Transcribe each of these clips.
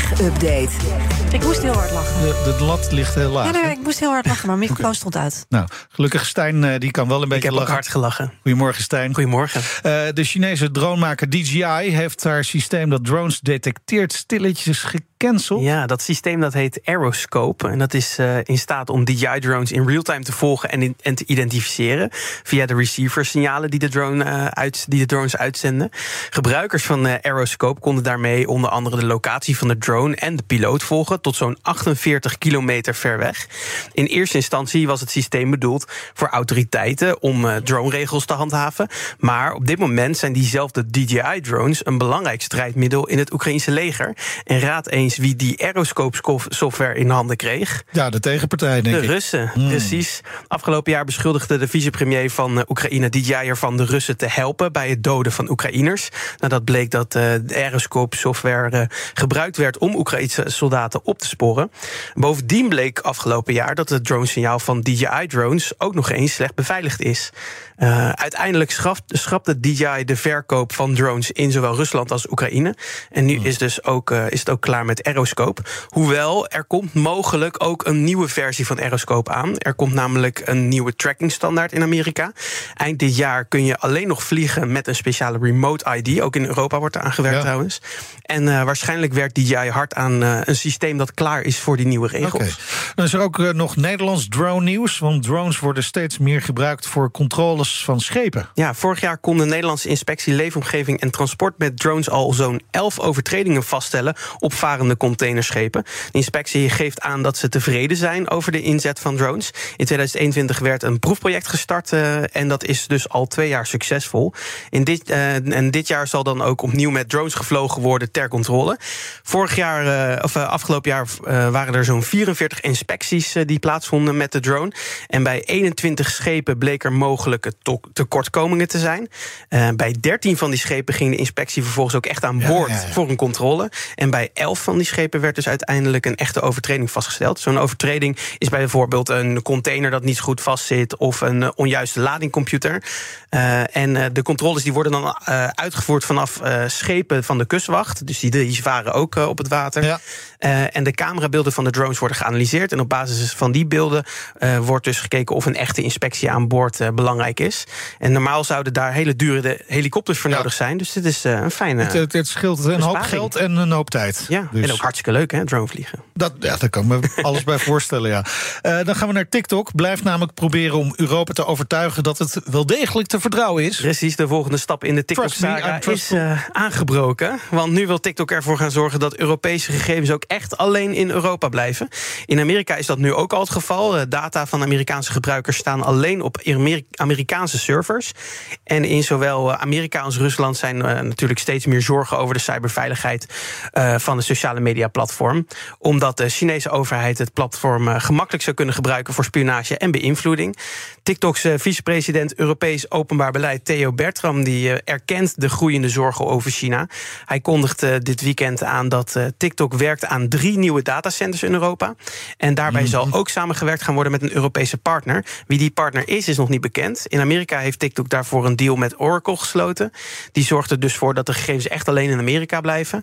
tech-update. Ik moest heel hard lachen. De, de lat ligt heel laag. Ja, nee, ik moest heel hard lachen, maar mijn microfoon stond uit. Nou, gelukkig Stijn, eh, die kan wel een Ik beetje heb ook lachen. hard gelachen. Goedemorgen Stijn. Goedemorgen. Eh, de Chinese dronemaker DJI heeft haar systeem dat drones detecteert stilletjes gecanceld. Ja, dat systeem dat heet Aeroscope. En dat is eh, in staat om DJI-drones in real-time te volgen en, in- en te identificeren. Via de receiver-signalen die, de drone, eh, uit, die de drones uitzenden. Gebruikers van eh, Aeroscope konden daarmee onder andere de locatie van de drone en de piloot volgen. tot zo'n 48 kilometer ver weg. In eerste instantie was het systeem bedoeld voor autoriteiten om eh, drone-regels te handhaven. Maar op dit moment zijn diezelfde DJI-drones een belangrijk strijdmiddel in het Oekraïnse leger. En raad eens wie die Aeroscope-software in handen kreeg. Ja, de tegenpartij, denk De ik. Russen, Hmm. precies. Afgelopen jaar beschuldigde de vicepremier van eh, Oekraïne DJI ervan de Russen te helpen bij het doden van Oekraïners. Nadat bleek dat eh, de Aeroscope-software gebruikt werd om Oekraïnse soldaten op te sporen. Bovendien bleek afgelopen jaar dat het dronesignaal van DJI-drones ook nog eens slecht beveiligd is. Eh, uiteindelijk schrapt, schrapte DJI de verkoop van drones in zowel Rusland als Oekraïne. En nu is, dus ook, eh, is het ook klaar met Aeroscope. Hoewel, er komt mogelijk ook een nieuwe versie van Aeroscope aan. Er komt namelijk een nieuwe tracking standaard in Amerika. Eind dit jaar kun je alleen nog vliegen met een speciale remote ID. Ook in Europa wordt er aan gewerkt Ja. trouwens. En eh, waarschijnlijk werkt DJI hard aan eh, een systeem dat klaar is voor die nieuwe regels. Oké. Dan is er ook eh, nog Nederlands drone nieuws. Want drones worden steeds meer gebruikt voor controles van schepen. Ja, vorig jaar kon de Nederlandse inspectie Leefomgeving en Transport met drones al zo'n 11 overtredingen vaststellen op varende containerschepen. De inspectie geeft aan dat ze tevreden zijn over de inzet van drones. In 2021 werd een proefproject gestart eh, en dat is dus al twee jaar succesvol. In dit, en dit jaar zal dan ook opnieuw met drones gevlogen worden ter controle. Vorig jaar, eh, of eh, afgelopen jaar, eh, waren er zo'n 44 inspecties die plaatsvonden met de drone. En bij 21 schepen bleek er mogelijke tekortkomingen te zijn. Bij 13 van die schepen ging de inspectie vervolgens ook echt aan boord ja, ja. voor een controle. En bij 11 van die schepen werd dus uiteindelijk een echte overtreding vastgesteld. Zo'n overtreding is bijvoorbeeld een container dat niet goed vastzit of een onjuiste ladingcomputer. En de controles die worden dan uitgevoerd vanaf schepen van de kustwacht. Dus die, die varen ook op het water. Ja. Eh, en de camerabeelden van de drones worden geanalyseerd. En op basis van die beelden eh, wordt dus gekeken of een echte inspectie aan boord eh, belangrijk is. En normaal zouden daar hele dure helikopters voor Ja. nodig zijn. Dus dit is een fijne. Het, het, het scheelt een hoop geld en een hoop tijd. ja, Dus en ook hartstikke leuk, hè, dronevliegen. Dat, ja, daar kan ik me alles bij voorstellen, ja. Eh, dan gaan we naar TikTok. Blijft namelijk proberen om Europa te overtuigen... dat het wel degelijk te vertrouwen is. Precies, de volgende stap in de TikTok-saga is eh, aangebroken. Want nu wil TikTok ervoor gaan zorgen dat Europese gegevens ook echt alleen in Europa blijven. In Amerika is dat nu ook al het geval. Eh, Data van Amerikaanse gebruikers staan alleen op Amer- Amerikaanse servers. En in zowel Amerika als Rusland zijn natuurlijk steeds meer zorgen over de cyberveiligheid van de sociale media platform. Omdat de Chinese overheid het platform eh, gemakkelijk zou kunnen gebruiken voor spionage en beïnvloeding. TikToks eh, vicepresident Europees Openbaar Beleid Theo Bertram die eh, erkent de groeiende zorgen over China. Hij kondigt eh, dit weekend aan dat TikTok werkt aan drie nieuwe datacenters in Europa. En daarbij zal ook samengewerkt gaan worden met een Europese partner. Wie die partner is, is nog niet bekend. In Amerika heeft TikTok daarvoor een deal met Oracle gesloten. Die zorgt er dus voor dat de gegevens echt alleen in Amerika blijven.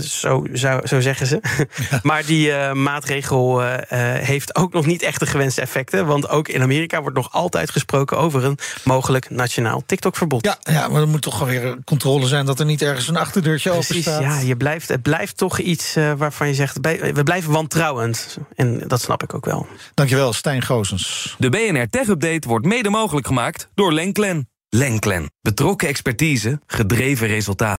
Zo, zo, zo zeggen ze. maar die eh, maatregel eh, eh, heeft ook nog niet echt de gewenste effecten. Want ook in Amerika wordt nog altijd gesproken over een mogelijk nationaal TikTok-verbod. Ja, ja, maar er moet toch wel weer controle zijn... dat er niet ergens een achterdeurtje open Precies, staat. ja, je blijft, het blijft toch iets waarvan je zegt... we blijven wantrouwend. En dat snap ik ook wel. Dankjewel, Stijn Goosens. De BNR Tech Update wordt mede mogelijk gemaakt door Lenklen. Lenklen. Betrokken expertise, gedreven resultaat.